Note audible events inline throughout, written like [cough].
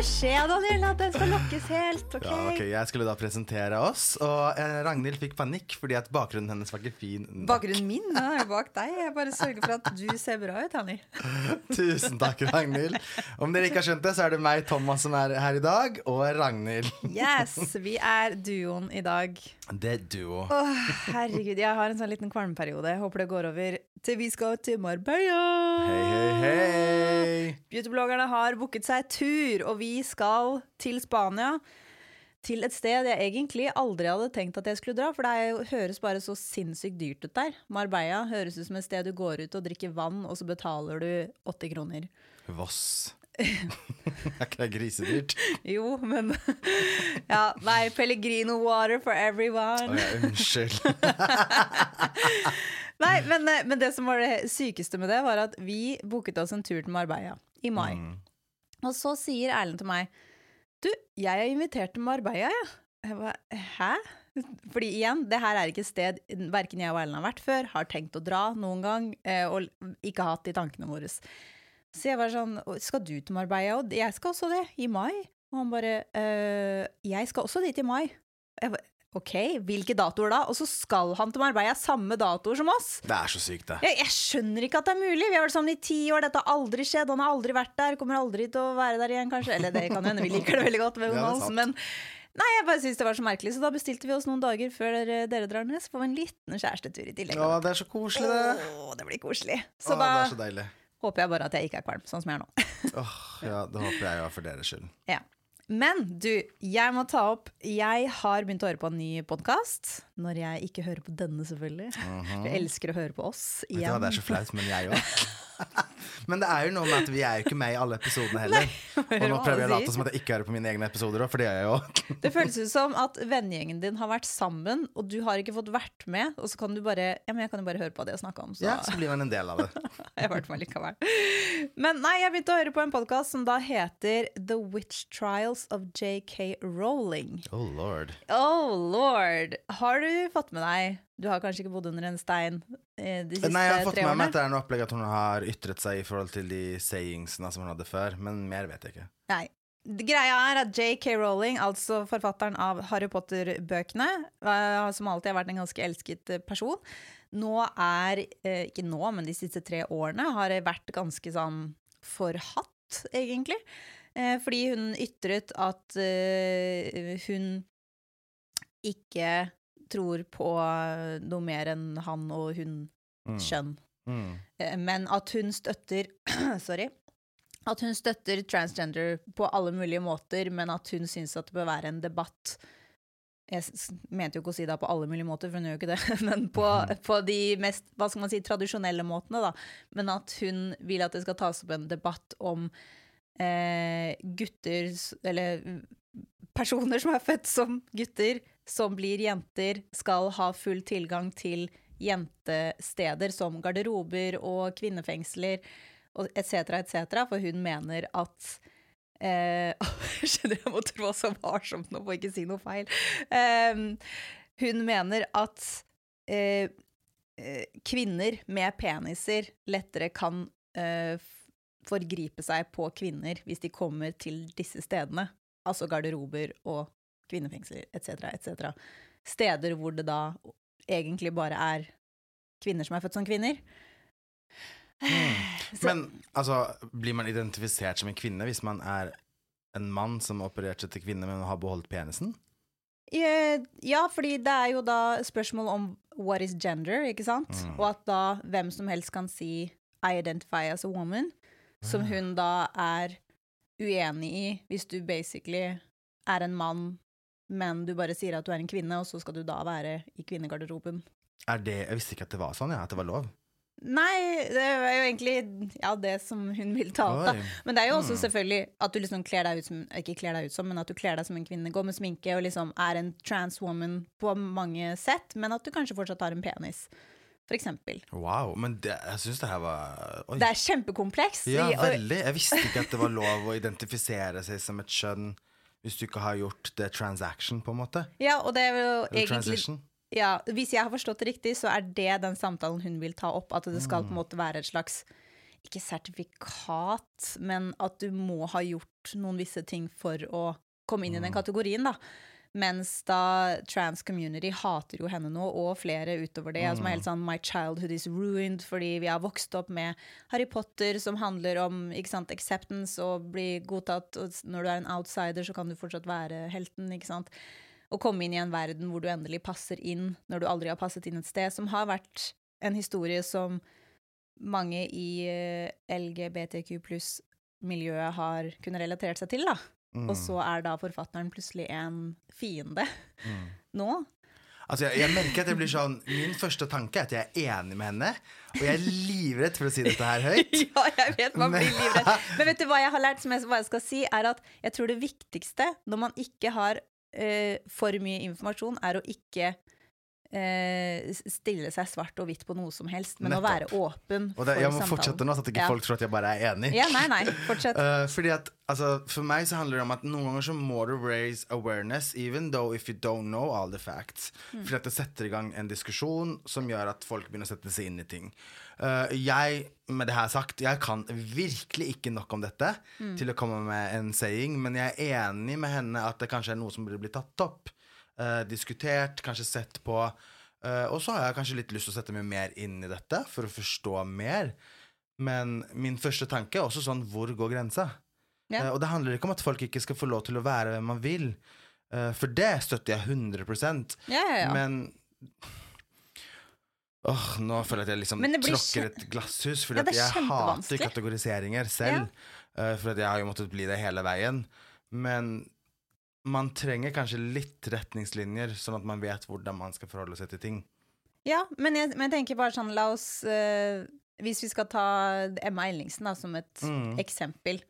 beskjed, Daniel, at den skal lokkes helt. ok? Ja, ok, Jeg skulle da presentere oss, og eh, Ragnhild fikk panikk fordi at bakgrunnen hennes var ikke fin. nok. Bakgrunnen min er jo bak deg. Jeg bare sørger for at du ser bra ut, Hanni. [laughs] Tusen takk, Ragnhild. Om dere ikke har skjønt det, så er det meg, Thomas, som er her i dag, og Ragnhild. Yes, vi er duoen i dag. Det er duo. Åh, herregud, jeg har en sånn liten kvalmperiode. Håper det går over til vi skal til Marbella. Hei, hei, hei. Beautybloggerne har booket seg tur, og vi skal til Spania. Til et sted jeg egentlig aldri hadde tenkt at jeg skulle dra, for det er høres bare så sinnssykt dyrt ut der. Marbella høres ut som et sted du går ut og drikker vann, og så betaler du 80 kroner. Voss. [laughs] er ikke det grisedyrt? Jo, men Ja, nei, Pellegrino water for Å everyone. ja, unnskyld. [laughs] Nei, men, eh, men det som var det sykeste med det, var at vi booket oss en tur til Marbella i mai. Og så sier Erlend til meg Du, jeg er invitert til Marbella, jeg. Jeg bare, Hæ? Fordi igjen, det her er ikke et sted verken jeg og Erlend har vært før, har tenkt å dra noen gang, eh, og ikke hatt i tankene våre. Så jeg var sånn Skal du til Marbella? Og jeg skal også det, i mai. Og han bare «Øh, Jeg skal også dit i mai. Jeg bare, OK, hvilke datoer da? Og så skal han til Marbella samme datoer som oss. Det er så sykt, det. Jeg, jeg skjønner ikke at det er mulig. Vi har vært sammen i ti år, dette har aldri skjedd. Han har aldri vært der, kommer aldri til å være der igjen, kanskje. Eller det kan hende, vi liker det veldig godt med [laughs] Ja, det men Nei, jeg bare synes det var så merkelig, så da bestilte vi oss noen dager før dere, dere drar ned, så får vi en liten kjærestetur i tillegg. Å, det er så koselig, det. Åh, det blir koselig. Å, Så det da er så deilig. håper jeg bare at jeg ikke er kvalm, sånn som jeg er nå. Åh, ja, Det håper jeg jo for deres skyld. Ja. Men du, jeg må ta opp Jeg har begynt å høre på en ny podkast. Når jeg ikke hører på denne, selvfølgelig. Jeg elsker å høre på oss Vet du hva, det er så flaut, men jeg òg. [laughs] [laughs] Men det er jo noe med at vi er jo ikke med i alle episodene [laughs] heller. Og nå prøver jeg å late som at jeg ikke hører på mine egne episoder òg, for det gjør jeg jo. [laughs] Det føles ut som at vennegjengen din har vært sammen, og du har ikke fått vært med, og så kan du bare Ja, men jeg kan jo bare høre på det jeg snakker om, så Ja, så blir man en del av det. jeg har vært med likevel. Men nei, jeg begynte å høre på en podkast som da heter The Witch Trials of JK Rowling. Oh lord. Oh lord! Har du fått med deg Du har kanskje ikke bodd under en stein de siste Nei, jeg har fått med meg at det er noe opplegg at hun har ytret seg i forhold til de sayingsene som hun hadde før, men mer vet jeg ikke. Nei. Greia er at JK Rowling, altså forfatteren av Harry Potter-bøkene, eh, som alltid har vært en ganske elsket eh, person, nå er eh, Ikke nå, men de siste tre årene har vært ganske sånn forhatt, egentlig. Eh, Fordi hun ytret at eh, hun ikke tror på noe mer enn han og hun-kjønn. Mm. Mm. Men at hun støtter [clears throat] Sorry. At hun støtter transgender på alle mulige måter, men at hun syns at det bør være en debatt Jeg mente jo ikke å si det på alle mulige måter, for hun gjør jo ikke det, [laughs] men på, på de mest hva skal man si, tradisjonelle måtene. da. Men at hun vil at det skal tas opp en debatt om eh, gutter Eller mm, personer som er født som gutter, som blir jenter, skal ha full tilgang til jentesteder som garderober og kvinnefengsler etc., etc., for hun mener at eh, [laughs] Jeg skjønner jeg må trå så varsomt nå for ikke si noe feil. Eh, hun mener at eh, eh, kvinner med peniser lettere kan eh, forgripe seg på kvinner hvis de kommer til disse stedene. Altså garderober og kvinnefengsler etc., etc. Steder hvor det da egentlig bare er kvinner som er født som kvinner. Så- Men altså, blir man identifisert som en kvinne hvis man er en mann som har operert seg til kvinne, men har beholdt penisen? Ja, fordi det er jo da spørsmål om what is gender, ikke sant? Mm. Og at da hvem som helst kan si I identify as a woman, som hun da er uenig i hvis du basically er en mann, men du bare sier at du er en kvinne, og så skal du da være i kvinnegarderoben. Er det, jeg visste ikke at det var sånn, ja, at det var lov. Nei, det er jo egentlig ja, det som hun vil ta opp. da. Men det er jo også selvfølgelig at du liksom kler deg ut som Ikke kler deg ut som, men at du kler deg som en kvinne, går med sminke og liksom er en trans woman på mange sett, men at du kanskje fortsatt har en penis. For eksempel. Wow, men det, jeg syns det her var Oi. Det er kjempekompleks. Ja, veldig. Jeg visste ikke at det var lov å identifisere seg som et kjønn hvis du ikke har gjort det transaction, på en måte. Ja, og det er jo Eller egentlig transition. ja, Hvis jeg har forstått det riktig, så er det den samtalen hun vil ta opp. At det skal Mm. på en måte være et slags Ikke sertifikat, men at du må ha gjort noen visse ting for å komme inn i Mm. den kategorien, da. Mens da trans community hater jo henne nå, og flere utover det. Som er Mm. helt sånn My childhood is ruined, fordi vi har vokst opp med Harry Potter, som handler om ikke sant, acceptance og bli godtatt. Og når du er en outsider, så kan du fortsatt være helten, ikke sant. Å komme inn i en verden hvor du endelig passer inn, når du aldri har passet inn et sted, som har vært en historie som mange i eh, LGBTQ pluss-miljøet har kunnet relatert seg til, da. Mm. Og så er da forfatteren plutselig en fiende [laughs] nå. Altså, jeg, jeg merker at jeg blir sånn Min første tanke er at jeg er enig med henne, og jeg er livredd for å si dette her høyt. [laughs] ja, jeg vet man blir livredd. [laughs] Men vet du hva jeg har lært, som jeg, jeg skal si, er at jeg tror det viktigste når man ikke har uh, for mye informasjon, er å ikke eh, stille seg svart og hvitt på noe som helst, men å være åpen Og det, for jeg må samtalen. fortsette nå, så at ikke Ja. folk tror at jeg bare er enig. Ja, nei, nei, fortsett. Uh, [laughs] fordi at, altså, For meg så handler det om at noen ganger så må du raise awareness, even though if you don't know all the facts. Fordi at det setter i gang en diskusjon som gjør at folk begynner å sette seg inn i ting. Uh, jeg, med det her sagt, jeg kan virkelig ikke nok om dette til å komme med en saying, men jeg er enig med henne at det kanskje er noe som burde bli tatt opp, eh, diskutert, kanskje sett på. Eh, og så har jeg kanskje litt lyst til å sette meg mer inn i dette for å forstå mer. Men min første tanke er også sånn hvor går grensa? Ja. Eh, og det handler ikke om at folk ikke skal få lov til å være hvem man vil. Eh, for det støtter jeg 100 Ja, ja, ja. Men Åh, nå føler jeg at jeg liksom tråkker et glasshus. For Ja, jeg hater kategoriseringer selv. Eh, for at jeg har jo måttet bli det hele veien. Men man trenger kanskje litt retningslinjer, sånn at man vet hvordan man skal forholde seg til ting. Ja, men jeg, men jeg tenker bare sånn, la oss eh, Hvis vi skal ta Emma Ellingsen da, som et Mm. eksempel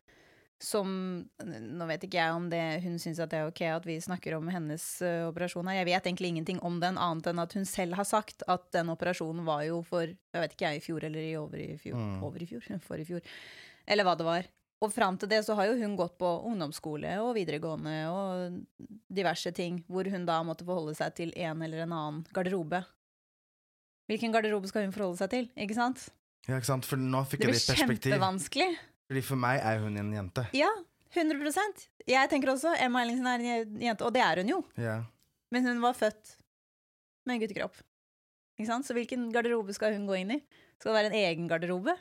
som Nå vet ikke jeg om det, hun syns det er ok at vi snakker om hennes uh, operasjon her. Jeg vet egentlig ingenting om den, annet enn at hun selv har sagt at den operasjonen var jo for Jeg vet ikke jeg, i fjor eller i over i fjor. Mm. Over i fjor? [laughs] For i fjor. Eller hva det var. Og fram til det så har jo hun gått på ungdomsskole og videregående og diverse ting, hvor hun da måtte forholde seg til en eller en annen garderobe. Hvilken garderobe skal hun forholde seg til? Ikke sant? Ja, ikke sant? For nå fikk Det jeg blir litt perspektiv. kjempevanskelig. Fordi for meg er hun en jente. Ja, 100% Jeg tenker også Emma Ellingsen er en jente, og det er hun jo. Ja. Men hun var født med en guttekropp. Ikke sant? Så hvilken garderobe skal hun gå inn i? Skal det være en egen garderobe?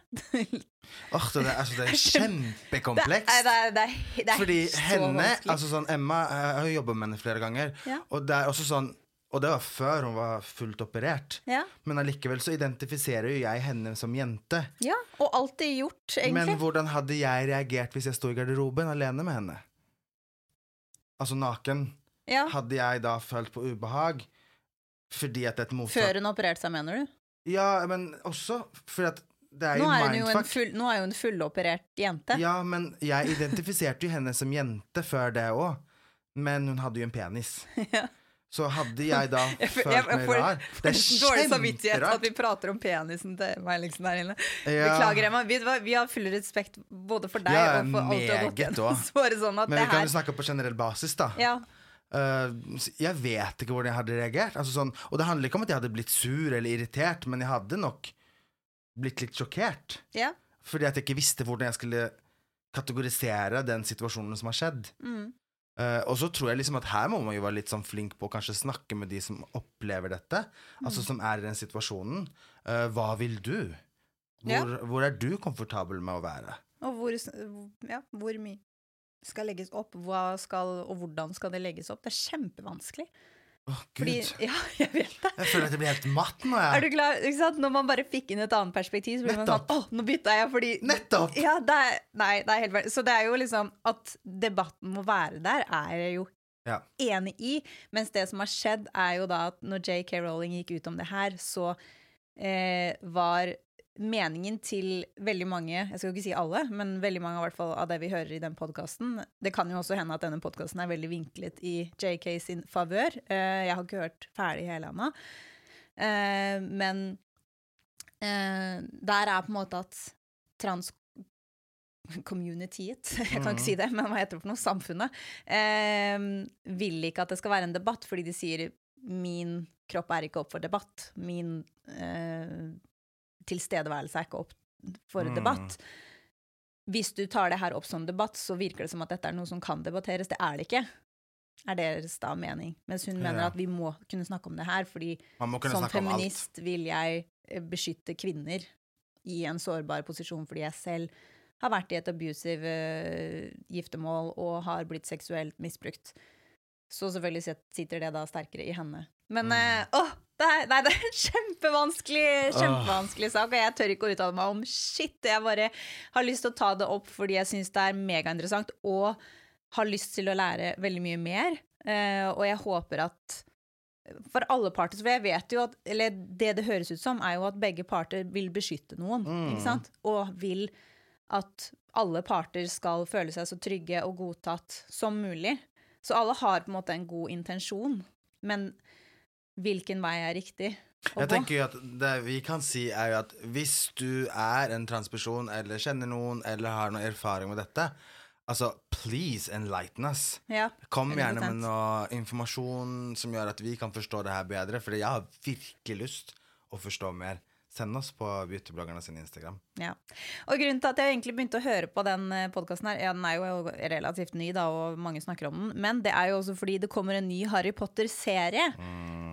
[laughs] Åh, det, er, altså, det er kjempekomplekst. det er, det er, det Fordi henne, altså sånn Emma, jeg har jo jobba med henne flere ganger, Ja. og det er også sånn Og det var før hun var fullt operert. ja. Men allikevel så identifiserer jo jeg henne som jente. ja, og alltid gjort, egentlig. Men hvordan hadde jeg reagert hvis jeg sto i garderoben alene med henne? Altså naken. ja. Hadde jeg da følt på ubehag? Fordi at et mottak... Før hun opererte seg, mener du? Ja, men også fordi at det er Nå er jo en, full, nå er hun en fulloperert jente. Ja, men jeg identifiserte jo henne som jente før det òg. Men hun hadde jo en penis. [laughs] Ja. Så hadde jeg da [laughs] følt meg rar. [laughs] Det er Dårlig samvittighet at vi prater om penisen til meg liksom der inne. Ja. Beklager, Emma. Vi, vi har full respekt både for deg Ja, og for alt du har gått gjennom. sånn Men det vi kan jo snakke på generell basis, da. ja, jeg vet ikke hvordan jeg hadde reagert. Altså sånn, og det handler ikke om at jeg hadde blitt sur eller irritert, men jeg hadde nok blitt litt sjokkert. ja. Fordi at jeg ikke visste hvordan jeg skulle kategorisere den situasjonen som har skjedd. Mm. Uh, og så tror jeg liksom at her må man jo være litt sånn flink på å kanskje snakke med de som opplever dette, Mm. altså som er i den situasjonen. Uh, hva vil du? Ja. Hvor, hvor er du komfortabel med å være? Og hvor, ja, hvor mye skal legges opp, hva skal, og hvordan skal det legges opp? Det er kjempevanskelig. Fordi, gud. ja, [laughs] jeg vet det. Jeg føler at jeg blir helt matt nå, Jeg. Er du klar? Ikke sant? Når man bare fikk inn et annet perspektiv, så blir man sånn. Å, nå bytta jeg, fordi Nettopp! Ja, det er, nei, det er helt. Så det er jo liksom At debatten må være der, er jeg jo Ja. enig i. Mens det som har skjedd, er jo da at når JK Rowling gikk ut om det her, så eh, var meningen til veldig mange, jeg skal ikke si alle, men veldig mange hvert fall av det vi hører i den podkasten Det kan jo også hende at denne podkasten er veldig vinklet i JK sin favør. Eh, jeg har ikke hørt ferdig hele ennå. Eh, men eh, der er på en måte at trans communityet, [laughs] jeg kan ikke si det, men hva heter det for noe? Samfunnet. Eh, vil ikke at det skal være en debatt, fordi de sier min kropp er ikke opp for debatt. Min eh, tilstedeværelse er ikke opp for Mm. debatt. Hvis du tar det her opp som debatt, så virker det som at dette er noe som kan debatteres. Det er det ikke. Er deres da mening. Mens hun mener at vi må kunne snakke om det her, fordi som feminist vil jeg eh, beskytte kvinner i en sårbar posisjon fordi jeg selv har vært i et abusive uh, giftermål og har blitt seksuelt misbrukt. Så selvfølgelig sitter det da sterkere i henne. Men Mm. Uh, åh, det er, nei, det er en kjempevanskelig, kjempevanskelig sak, og jeg tør ikke å uttale meg om shit. Jeg bare har lyst til å ta det opp fordi jeg syns det er megainteressant, og har lyst til å lære veldig mye mer. Uh, og jeg håper at for alle parter, for jeg vet jo at Eller det det høres ut som, er jo at begge parter vil beskytte noen, ikke sant? Og vil at alle parter skal føle seg så trygge og godtatt som mulig. Så alle har på en måte en god intensjon, men hvilken vei er riktig Jeg tenker jo at Det vi kan si, er jo at hvis du er en transperson, eller kjenner noen, eller har noe erfaring med dette, altså please enlighten us. Ja, Kom gjerne med noe informasjon som gjør at vi kan forstå det her bedre, for jeg har virkelig lyst å forstå mer. Send oss på Beautybloggerne sin Instagram. Ja. Og grunnen til at jeg egentlig begynte å høre på den podkasten her, ja, den er jo relativt ny, da, og mange snakker om den, men det er jo også fordi det kommer en ny Harry Potter-serie.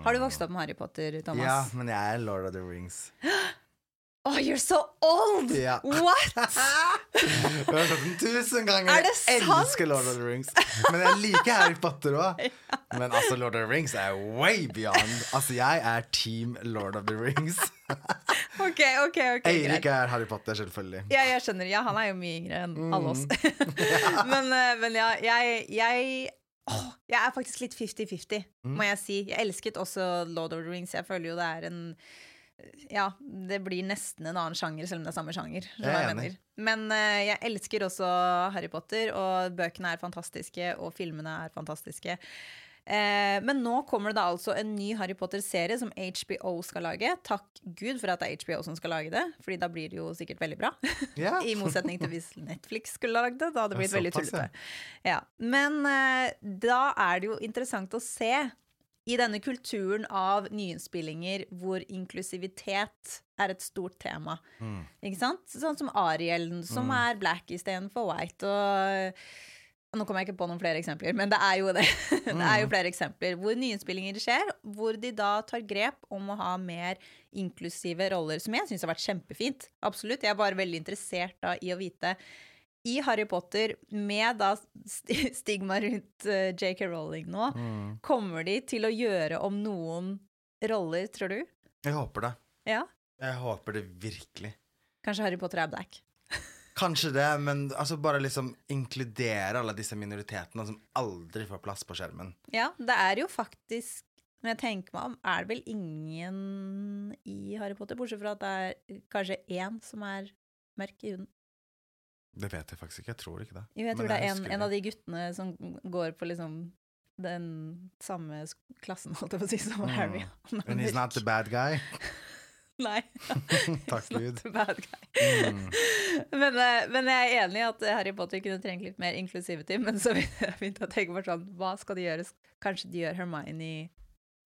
Har du vokst opp med Harry Potter, Thomas? Ja, men jeg er Lord of the Rings. [gasps] Oh, you're so old! Ja. What?! [laughs] Jeg har hørt den tusen ganger. Er det jeg elsker Lord of the Rings. Men jeg liker Harry Potter òg. [laughs] Men altså, Lord of the Rings er way beyond. Altså, jeg er team Lord of the Rings. [laughs] Ok, ok, ok, Eirik er Harry Potter, selvfølgelig. Ja, jeg skjønner. Ja, han er jo mye yngre enn alle oss. Mm. men, eh, men ja, jeg, jeg Oh, Jeg er faktisk litt 50-50, Mm. må jeg si. Jeg elsket også Lord of the Rings. Jeg føler jo det er en Ja, det blir nesten en annen sjanger, selv om det er samme sjanger. Jeg er. Men uh, jeg elsker også Harry Potter, og bøkene er fantastiske, og filmene er fantastiske. Uh, men nå kommer det da altså en ny Harry Potter-serie som HBO skal lage. Takk Gud for at det er HBO som skal lage det, Fordi da blir det jo sikkert veldig bra. [laughs] Yeah. I motsetning til hvis Netflix skulle lagd det. Da hadde det blitt veldig tullete. Ja. Men uh, da er det jo interessant å se i denne kulturen av nyinnspillinger hvor inklusivitet er et stort tema. Mm. Ikke sant? Sånn som Ariel, som er black istedenfor white. Og og nå kommer jeg ikke på noen flere eksempler, men det er jo det. [laughs] det er jo flere eksempler hvor nyinnspillinger skjer, hvor de da tar grep om å ha mer inklusive roller, som jeg syns har vært kjempefint. Absolutt. Jeg er bare veldig interessert da i å vite i Harry Potter, med da stigma rundt eh, JK Rowling nå, Mm. kommer de til å gjøre om noen roller, tror du? Jeg håper det. Ja? Jeg håper det virkelig. Kanskje Harry Potter er black? [laughs] Kanskje det, men altså bare liksom inkludere alle disse minoritetene som aldri får plass på skjermen. Ja, det er jo faktisk Når jeg tenker meg om, er det vel ingen i Harry Potter, bortsett fra at det er kanskje én som er mørk i huden. Det vet jeg faktisk ikke. Jeg tror ikke det. Jo, jeg tror det er en, en av de guttene som går på liksom den samme klassen, holdt jeg på å si, som Harry. Mm. And he's not the bad guy. [laughs] Nei. [laughs] Takk Gud. the bad guy. Mm. [laughs] Men, eh, men jeg er enig i at Harry Potter kunne trengt litt mer inclusivity. Men så begynte jeg å tenke på sånn, hva skal de gjøre? Kanskje de gjør Hermione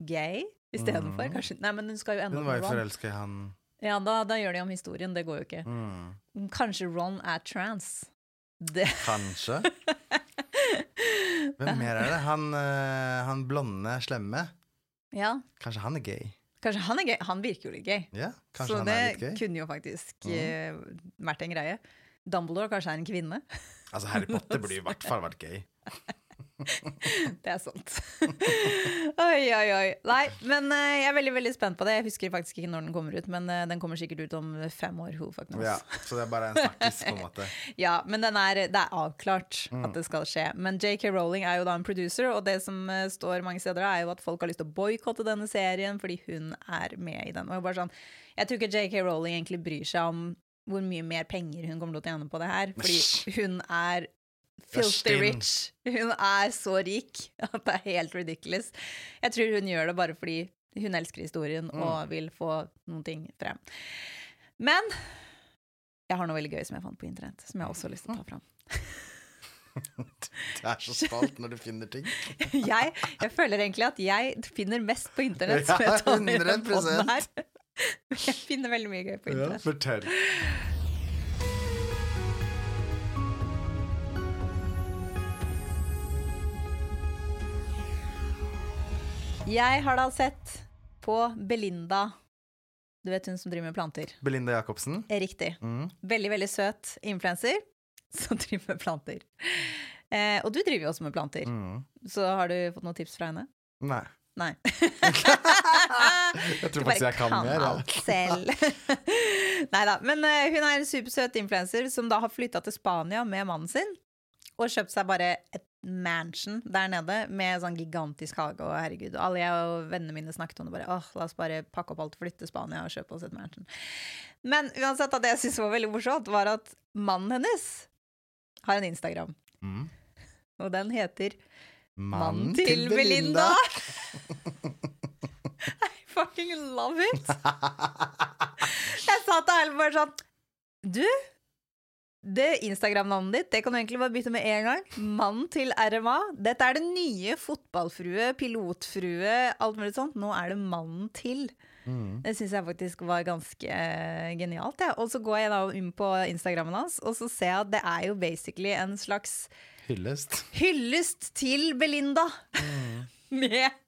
gay istedenfor? Mm. Kanskje Nei, men hun skal jo ende Hun var jo forelska i han Ja, da, da gjør de om historien. Det går jo ikke. mm. Kanskje Ron er trans. Det Kanskje. [laughs] Hvem mer er det? Han, eh, han blonde, slemme. Ja. Kanskje han er gay? Kanskje han er gay. Han virker jo litt gay. Ja, kanskje så han det gay? kunne jo faktisk eh, vært en greie. Dumbledore kanskje er en kvinne. Altså, Harry Potter burde i [laughs] hvert fall vært gay. [laughs] Det er sant. oi, oi, oi. Nei, men eh, jeg er veldig veldig spent på det. Jeg husker faktisk ikke når den kommer ut, men eh, den kommer sikkert ut om fem år. Ja, så det er bare en snakkis, på en måte. [laughs] Ja, men den er, det er avklart at det skal skje. Men JK Rowling er jo da en producer, og det som eh, står mange steder, er jo at folk har lyst til å boikotte denne serien fordi hun er med i den. Og bare sånn, jeg tror ikke JK Rowling egentlig bryr seg om hvor mye mer penger hun kommer til å tjene på det her, fordi hun er filthy rich. Hun er så rik at det er helt ridiculous. Jeg tror hun gjør det bare fordi hun elsker historien og vil få noen ting frem. Men jeg har noe veldig gøy som jeg fant på internett, som jeg også har lyst til å ta fram. det er så spalt når du finner ting. [laughs] Jeg, jeg føler egentlig at jeg finner mest på internett. Ja, som jeg 100%. [laughs] Jeg finner veldig mye gøy på Ja, internett. fortell. Jeg har da sett på Belinda. Du vet hun som driver med planter? Belinda Jacobsen. Er Riktig. Mm. Veldig, veldig søt influenser [laughs] som driver med planter. Eh, og du driver jo også med planter. Mm. Så har du fått noen tips fra henne? Nei. Nei. [laughs] [laughs] Jeg tror faktisk jeg kan mer. Ja. alt selv. Nei da. Men uh, hun er en supersøt influenser som da har flytta til Spania med mannen sin. Og kjøpt seg bare et mansion der nede med sånn gigantisk hage. Og herregud, alle jeg og vennene mine snakket om det bare. Åh, la oss bare pakke opp alt, flytte til Spania og kjøpe oss et mansion. Men uansett, at det jeg syntes var veldig morsomt, var at mannen hennes har en Instagram. Mm. Og den heter Mannen til, til Belinda. [laughs] [laughs] I fucking love it! Jeg sa til Erlend bare sånn Du, det Instagram-navnet ditt Det kan du egentlig bare bytte med en gang. Mann til RMA. Dette er det nye fotballfrue, pilotfrue, alt mulig sånt. Nå er det mannen til. Det syns jeg faktisk var ganske uh, genialt. Ja. Og så går jeg da inn på Instagrammen hans, og så ser jeg at det er jo basically en slags Hyllest. hyllest til Belinda. [laughs] Med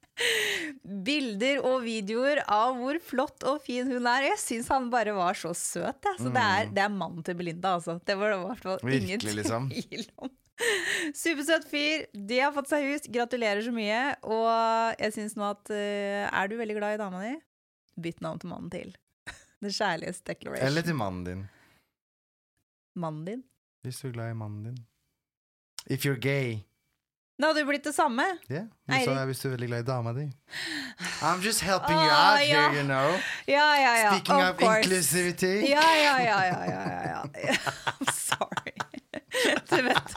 bilder og videoer av hvor flott og fin hun er. Jeg syns han bare var så søt. Jeg. Så det, er, det er mannen til Belinda, altså. Det var det i hvert fall ingen ingen liksom. tvil om. Supersøt fyr. De har fått seg hus. Gratulerer så mye. Og jeg syns nå at uh, Er du veldig glad i dama di? Bytt navn til mannen til. [laughs] The Kjærlighets Declaration. Eller til mannen din. Mannen din? Hvis du er glad i mannen din. If you're gay. Det hadde jo blitt det samme. Yeah. Du Eirik. sa jeg hvis du er veldig glad i dama di. I'm just helping you Åh, out ja. here, you know. Ja, ja, ja. Speaking of, of inclusivity. Ja, ja, ja, ja, ja, ja. [laughs] I'm sorry. [laughs] Du vet.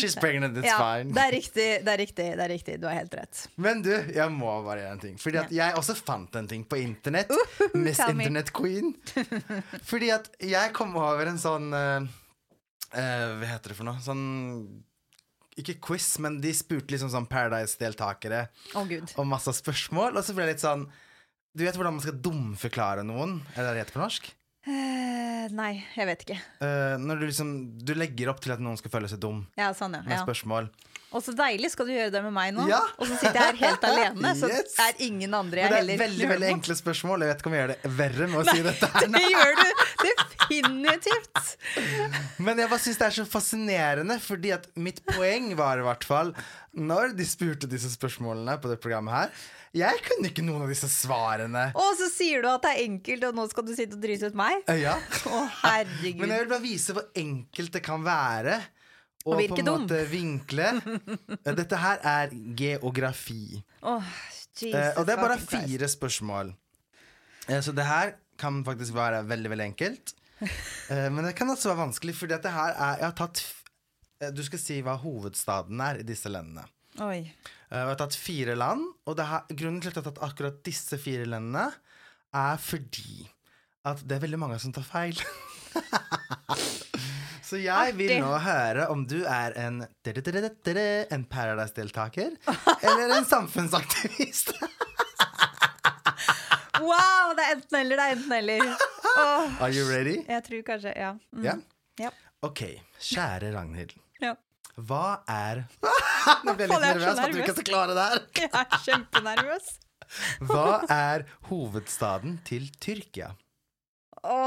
She's pregnant, it's Ja, fine. det er riktig, det er riktig, det er riktig. Du har helt rett. Men du, jeg må bare gjøre en ting. Fordi at jeg også fant en ting på internett. Miss tell me. Internet Queen. Fordi at jeg kom over en sånn uh, uh, Hva heter det for noe? Sånn Ikke quiz, men de spurte liksom sånn Paradise-deltakere Å, gud. om masse spørsmål. Og så ble det litt sånn Du vet hvordan man skal dumforklare noen? Er det det heter på norsk? Uh, nei, jeg vet ikke. Uh, når du liksom Du legger opp til at noen skal føle seg dum Ja, sånn, ja. med ja. Og så deilig. Skal du gjøre det med meg nå? Ja. Og så sitter jeg her helt alene, så Yes. er ingen andre jeg heller det er veldig veldig enkle spørsmål. Jeg vet ikke om jeg gjør det verre med å si dette her. [laughs] Det gjør du definitivt. Men jeg bare syns det er så fascinerende, fordi at mitt poeng var i hvert fall Når de spurte disse spørsmålene på det programmet her Jeg kunne ikke noen av disse svarene. Og så sier du at det er enkelt, og nå skal du sitte og drite ut meg? Ja. Å, herregud. Men jeg vil bare vise hvor enkelt det kan være. Og og på en dum. måte vinkle. Eh, Dette her er geografi. Oh, Jesus og det er bare fire spørsmål. Eh, så det her kan faktisk være veldig, veldig enkelt. [laughs] Eh, men det kan også være vanskelig, fordi dette her er Jeg har tatt Du skal si hva hovedstaden er i disse landene. Oi. Eh, Jeg har tatt fire land, og det her, grunnen til at jeg har tatt akkurat disse fire landene, er fordi at det er veldig mange som tar feil. [laughs] Så jeg vil nå høre om du er en en Paradise-deltaker eller en samfunnsaktivist. [laughs] Wow, det er enten eller, det er enten eller. Oh, Are you ready? jeg tror kanskje Ja. Mm. Ja? Ja. Ok, kjære Ragnhild. ja. Hva er [laughs] Nå ble jeg litt er nervøs for at du ikke skal klare det her. [laughs] Jeg er kjempenervøs. Hva er hovedstaden til Tyrkia? Å,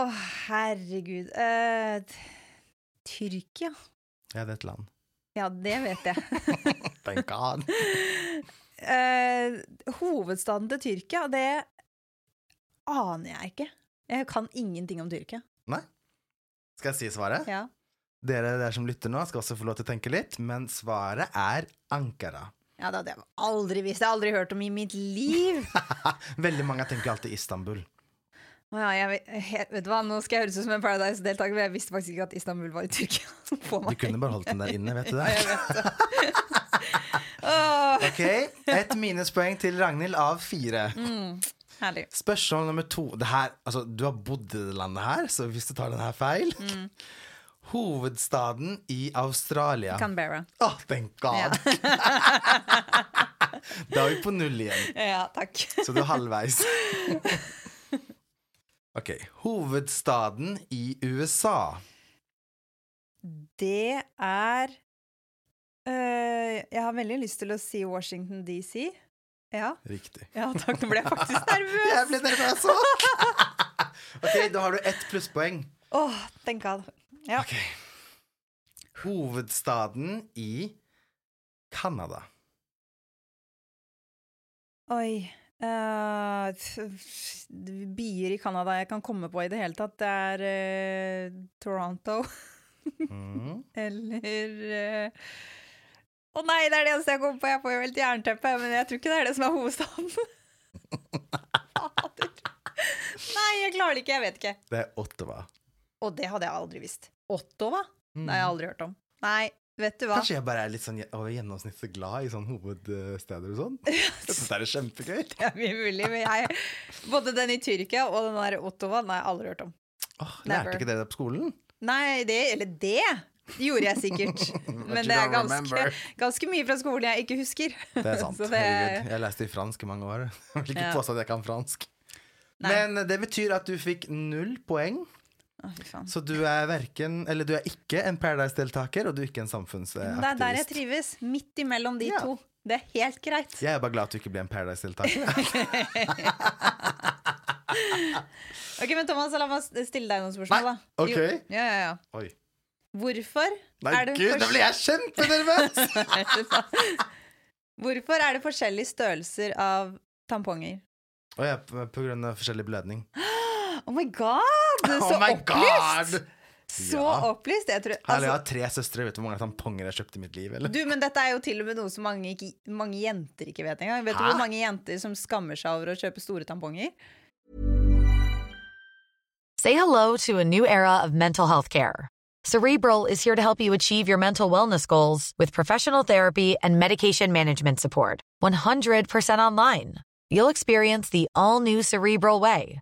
herregud. Eh, t- Tyrkia? Ja, det er et land. Ja, det vet jeg. [laughs] Thank God. Uh, [laughs] hovedstaden til Tyrkia, det aner jeg ikke. Jeg kan ingenting om Tyrkia. Nei? Skal jeg si svaret? Ja. Dere der som lytter nå, skal også få lov til å tenke litt, men svaret er Ankara. Ja, det hadde jeg aldri visst. Jeg har aldri hørt om i mitt liv. [laughs] Veldig mange tenker alltid Istanbul. Å Ja, jeg, jeg, vet du hva, Nå skal jeg høres ut som en Paradise-deltaker, men jeg visste faktisk ikke at Istanbul var i Tyrkia. [laughs] Du kunne bare holdt den der inne, vet du [laughs] Ja, jeg det? vet det. [laughs] Ok, Et minuspoeng til Ragnhild av fire. herlig. Spørsmål nummer to. Det her, altså, du har bodd i det landet her, så hvis du tar den her feil Hovedstaden i Australia. Canberra. Oh, thank God! da er vi på null igjen, Ja, takk. så du er halvveis. Ok. Hovedstaden i USA. Det er øh, Jeg har veldig lyst til å si Washington DC. Ja, Riktig. ja takk. Nå ble jeg faktisk [laughs] nervøs. Jeg ble nervøs òg! [laughs] ok, da har du ett plusspoeng. Åh, thank God. Ja. Ok. Hovedstaden i Canada. Oi. Eh, f- f- i Canada jeg kan komme på i det hele tatt, det er uh, Toronto. Mm. [laughs] Eller uh, Å nei, det er det eneste jeg kommer på! Jeg får jo helt jernteppe, men jeg tror ikke det er det som er hovedstaden. [laughs] Nei, jeg klarer det ikke. Jeg vet ikke. Det er Ottawa. Og det hadde jeg aldri visst. Ottawa? Det har jeg aldri hørt om. Nei, vet du hva? Kanskje jeg bare er litt sånn over gjennomsnittet glad i sånne hovedsteder og sånn? Jeg synes det er kjempegøy. [laughs] Det er mye mulig, men jeg Både den i Tyrkia og den der Ottawa, den har jeg aldri hørt om. Åh, lærte ikke dere det på skolen? Nei, det Eller det gjorde jeg sikkert. [laughs] Men det er ganske, ganske mye fra skolen jeg ikke husker. Det er sant. [laughs] Så det- Herregud. Jeg leste i fransk i mange år. Jeg vil ikke Ja. påstå at jeg kan fransk. Nei. Men det betyr at du fikk null poeng. Så du er verken Eller du er ikke en Paradise-deltaker, og du er ikke en samfunnsaktivist. Det er der jeg trives. Midt imellom de Ja. to. Det er helt greit. Jeg er bare glad at du ikke ble en Paradise-deltaker. [laughs] Ok, men Thomas, la meg stille deg noen spørsmål, Nei, da. ok. Jo, ja, ja, ja. Oi. Hvorfor Nei, er det gud, da blir jeg kjempenervøs! [laughs] Hvorfor er det forskjellige størrelser av tamponger? Å ja, på på grunn av forskjellig blødning. [gasps] Oh my god! [laughs] Så oh opplyst! god! Så Ja. opplyst. Jeg tror, Herlig, jeg altså, har tre søstre. Vet du hvor mange tamponger jeg har kjøpt i mitt liv? Eller? du, men dette er jo til og med noe som mange, ikke, mange jenter ikke vet engang. Vet du hvor mange jenter som skammer seg over å kjøpe store tamponger? Say hello to a new era of mental health care. Cerebral is here to help you achieve your mental wellness goals with professional therapy and medication management support. 100% online. You'll experience the all new Cerebral Way,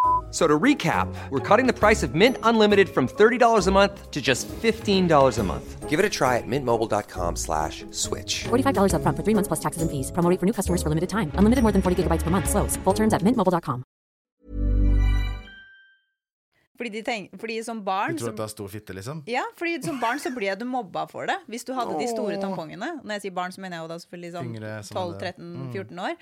So to recap, we're cutting the price of Mint Unlimited from $30 a month to just $15 a month. Give it a try at mintmobile.com slash switch. $45 up front for three months plus taxes and fees. Promo for new customers for limited time. Unlimited more than 40 gigabytes per month. Slows. Full terms at mintmobile.com. Fordi, de tenk, fordi som barn... Du tror så, at det er stor fitte, liksom? ja, fordi som barn så ble du mobba for det. Hvis du hadde de store tampongene. Når jeg sier barn, så mener jeg jo da selvfølgelig sånn som Mm. 12-13-14 år.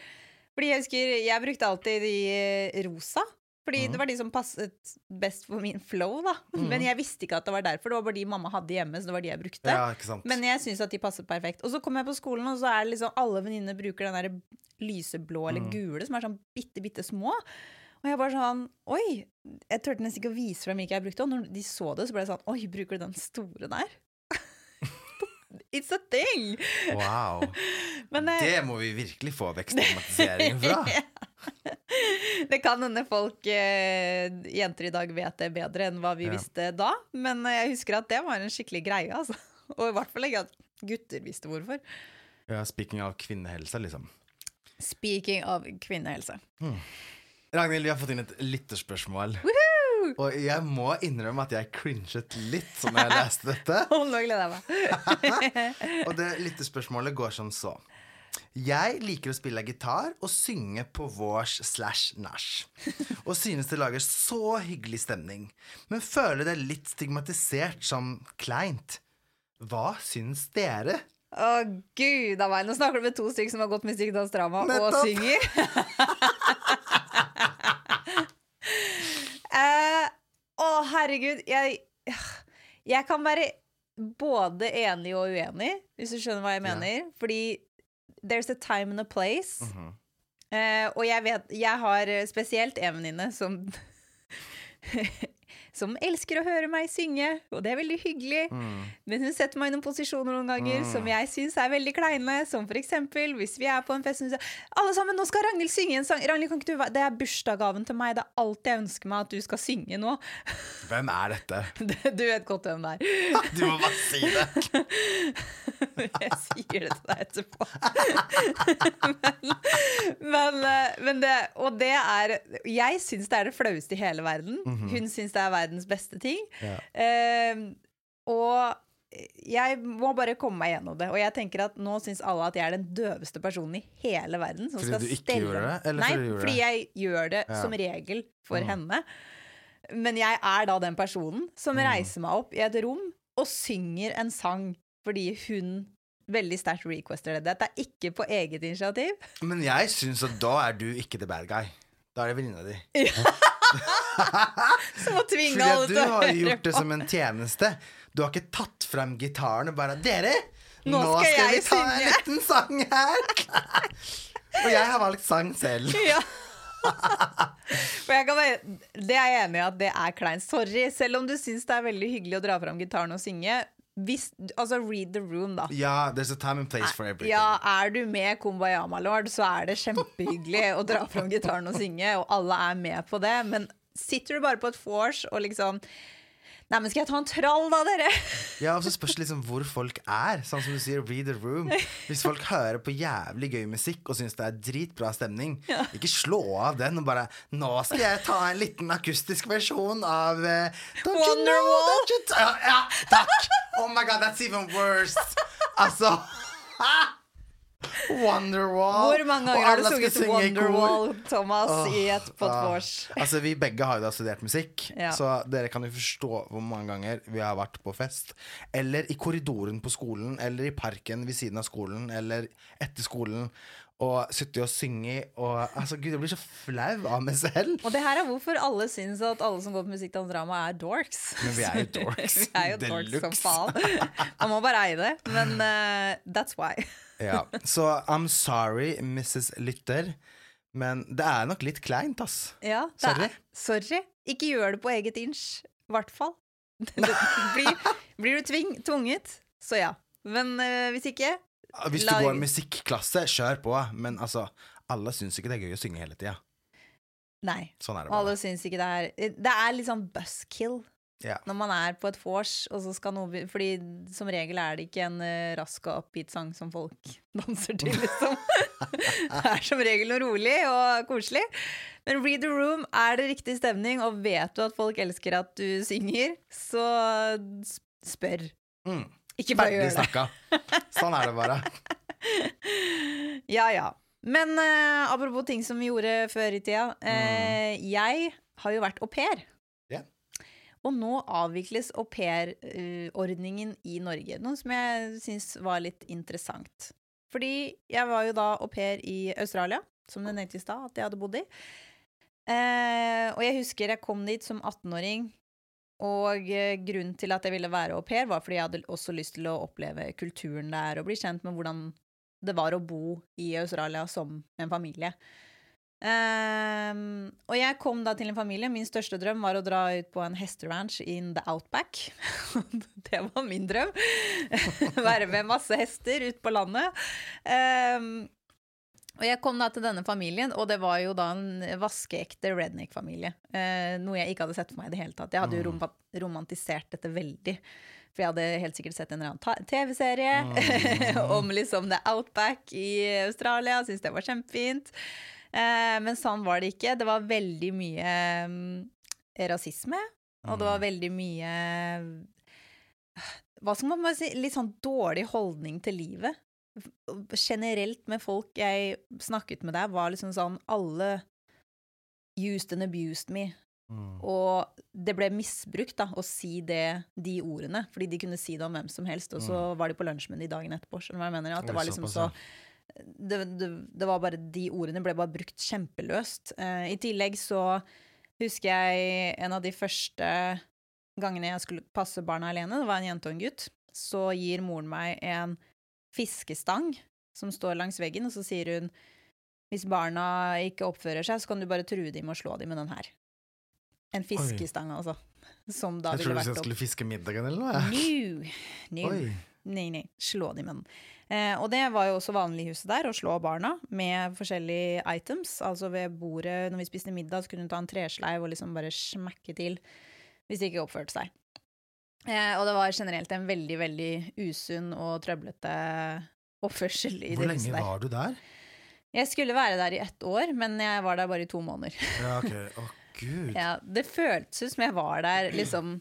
Fordi jeg husker jeg brukte alltid de eh, rosa. Fordi Mm. det var de som passet best for min flow, da. Men jeg visste ikke at det var derfor. Det var bare de mamma hadde hjemme, så det var de jeg brukte. Ja, ikke sant? Men jeg syns at de passet perfekt. Og så kom jeg på skolen, og så er det liksom alle venninner bruker den der lyseblå eller Mm. gule, som er sånn bitte, bitte små. Og jeg bare sånn Oi! Jeg turte nesten ikke å vise frem hvilke jeg brukte. Og når de så det, så ble det sånn Oi, bruker du den store der? It's a thing! Wow. [laughs] Men eh, Det må vi virkelig få vekststigmatisering fra. [laughs] Det kan hende folk, eh, jenter i dag, vet det bedre enn hva vi Ja. visste da. Men eh, jeg husker at det var en skikkelig greie. Altså. [laughs] Og i hvert fall ikke at gutter visste hvorfor. Ja, speaking av kvinnehelse, liksom. Speaking av kvinnehelse. Ragnhild, vi har fått inn et lytterspørsmål. Og jeg må innrømme at jeg cringet litt som jeg leste dette. [laughs] Og nå gleder jeg meg. [laughs] Og det lyttespørsmålet går som så. Jeg liker å spille gitar og synge på vårs slash nach. Og synes det lager så hyggelig stemning. Men føler det litt stigmatisert som kleint. Hva syns dere? Å, gud a meg. Nå snakker du med to stykker som har gått musikkdansdrama og synger. [laughs] Eh, Å, herregud. Jeg, [sighs] jeg kan være både enig og uenig, hvis du skjønner hva jeg mener. Fordi there's a time and a place. Eh, og jeg vet Jeg har spesielt en venninne som [laughs] Som elsker å høre meg synge, og det er veldig hyggelig. Men hun setter meg i noen posisjoner noen ganger som jeg syns er veldig kleine. Som for eksempel hvis vi er på en fest og hun sier Alle sammen, nå skal Ragnhild synge en sang. Ragnhild, kan ikke du Det er bursdagsgaven til meg. Det er alt jeg ønsker meg at du skal synge nå. [laughs] Hvem er dette? Du vet godt hvem det er. Du må bare si det. [laughs] Jeg sier det til deg etterpå. [laughs] men, men, eh, men det Og det er Jeg syns det er det flaueste i hele verden. Hun syns det er verdens beste ting. Ja. Uh, og jeg må bare komme meg gjennom det. Og jeg tenker at nå syns alle at jeg er den døveste personen i hele verden. Som Fordi skal du ikke stelle gjorde det, eller Nei, fordi fordi jeg gjør det Ja. som regel for Mm. henne. Men jeg er da den personen som Mm. reiser meg opp i et rom og synger en sang fordi hun veldig sterkt requester det. Dette er ikke på eget initiativ. Men jeg syns at da er du ikke the bad guy. Da er det venninna di. [laughs] [laughs] Som å tvinge Fordi å høre du Fordi du har gjort det som en tjeneste. Du har ikke tatt frem gitaren og bare Dere, nå, Nå skal skal, vi ta ta en liten sang her! [laughs] og jeg har valgt sang selv. Ja. Være, det er jeg enig i at det er kleint. Sorry. Selv om du syns det er veldig hyggelig å dra fram gitaren og synge. Hvis, altså read the room, da. Ja, there's a time and place for everything. Ja, Er du med Kumbayama Lord, så er det kjempehyggelig å dra fram gitaren og synge, og alle er med på det. Men sitter du bare på et vors og liksom Nei, men skal jeg ta en trall, da, dere? [laughs] Ja, og så spørs det liksom hvor folk er. Sånn som du sier, read the room. Hvis folk hører på jævlig gøy musikk og syns det er dritbra stemning, ikke slå av den og bare 'Nå skal jeg ta en liten akustisk versjon av uh, Wonderwall. you know Wonderwall. you t ja, ja, takk! Oh my god, that's even worse. Altså [laughs] Wonderwall. Hvor mange ganger har du sunget. Wonderwall, Thomas, i et et Ah. Altså, vi begge har jo da studert musikk, Ja. så dere kan jo forstå hvor mange ganger vi har vært på fest. Eller i korridoren på skolen, eller i parken ved siden av skolen, eller etter skolen. Og sitte og synge og Altså, gud, jeg blir så flau av meg selv. Og det her er hvorfor alle syns at alle som går på musikkdansdrama, er dorks. Men vi er jo dorks. [laughs] vi er jo dorks som faen. Man må bare eie det. Men uh, that's why. Ja. Så I'm sorry, Mrs. Lytter, men det er nok litt kleint, ass. Ja, Sorry. Er, sorry. Ikke gjør det på eget inch. I hvert fall. [laughs] blir, blir du tving, tvunget, så ja. Men uh, hvis ikke Hvis du lag... går musikklasse, kjør på, men altså Alle syns ikke det er gøy å synge hele tida. Nei. Sånn er det Alle syns ikke det er Det er litt sånn buzzkill Ja. når man er på et vors, og så skal noe Fordi som regel er det ikke en uh, rask og upbeat sang som folk [laughs] danser til, liksom. [laughs] det er som regel noe rolig og koselig. Men Read the Room er det riktig stemning, og vet du at folk elsker at du synger, så spør. Mm. Ikke bare gjør det. snakka. Sånn er det bare. [laughs] Ja, ja. Men uh, apropos ting som vi gjorde før i tida. eh, Jeg har jo vært au pair. Og nå avvikles aupairordningen i Norge. Noe som jeg syns var litt interessant. Fordi jeg var jo da au pair i Australia, som du nevnte i stad at jeg hadde bodd i. Eh, og jeg husker jeg kom dit som 18-åring. Og eh, grunnen til at jeg ville være au pair, var fordi jeg hadde også lyst til å oppleve kulturen der og bli kjent med hvordan det var å bo i Australia som en familie. Ehm, og jeg kom da til en familie. Min største drøm var å dra ut på en hesteranch in the outback. [laughs] det var min drøm. [laughs] Være med masse hester ut på landet. Um, Og jeg kom da til denne familien, og det var jo da en vaskeekte redneck-familie. Uh, noe jeg ikke hadde sett for meg i det hele tatt. Jeg hadde jo rom romantisert dette veldig. For jeg hadde helt sikkert sett en eller annen TV-serie [laughs] om liksom The Outback i Australia. Syntes det var kjempefint. Eh, men sånn var det ikke. Det var veldig mye mm, rasisme, og det var veldig mye Hva skal man si? Litt sånn dårlig holdning til livet generelt med folk jeg snakket med der, var liksom sånn Alle used and abused me. Mm. Og det ble misbrukt da, å si det, de ordene, fordi de kunne si det om hvem som helst, og så var de på lunsj med de dagen etterpå. Skjønner du hva jeg mener? At det var liksom så det, det, det var bare De ordene ble bare brukt kjempeløst. Eh, I tillegg så husker jeg en av de første gangene jeg skulle passe barna alene, det var en jente og en gutt, så gir moren meg en fiskestang som står langs veggen, og så sier hun hvis barna ikke oppfører seg, så kan du bare true dem å slå dem med den her. En fiskestang, altså. Som da Jeg ville vært opp... jeg opp. skulle fiske middagen eller noe. no. Nei, nei. Slå dem med den. Eh, og det var jo også vanlig i huset der, å slå barna med forskjellige items. Altså ved bordet når vi spiste middag, så kunne hun ta en tresleiv og liksom bare smekke til hvis de ikke oppførte seg. Eh, og det var generelt en veldig, veldig usunn og trøblete oppførsel i Hvor det huset der. Hvor lenge var du der? Jeg skulle være der i ett år, men jeg var der bare i to måneder. Ja, ok. Å, gud. [laughs] Ja, det føltes ut som jeg var der liksom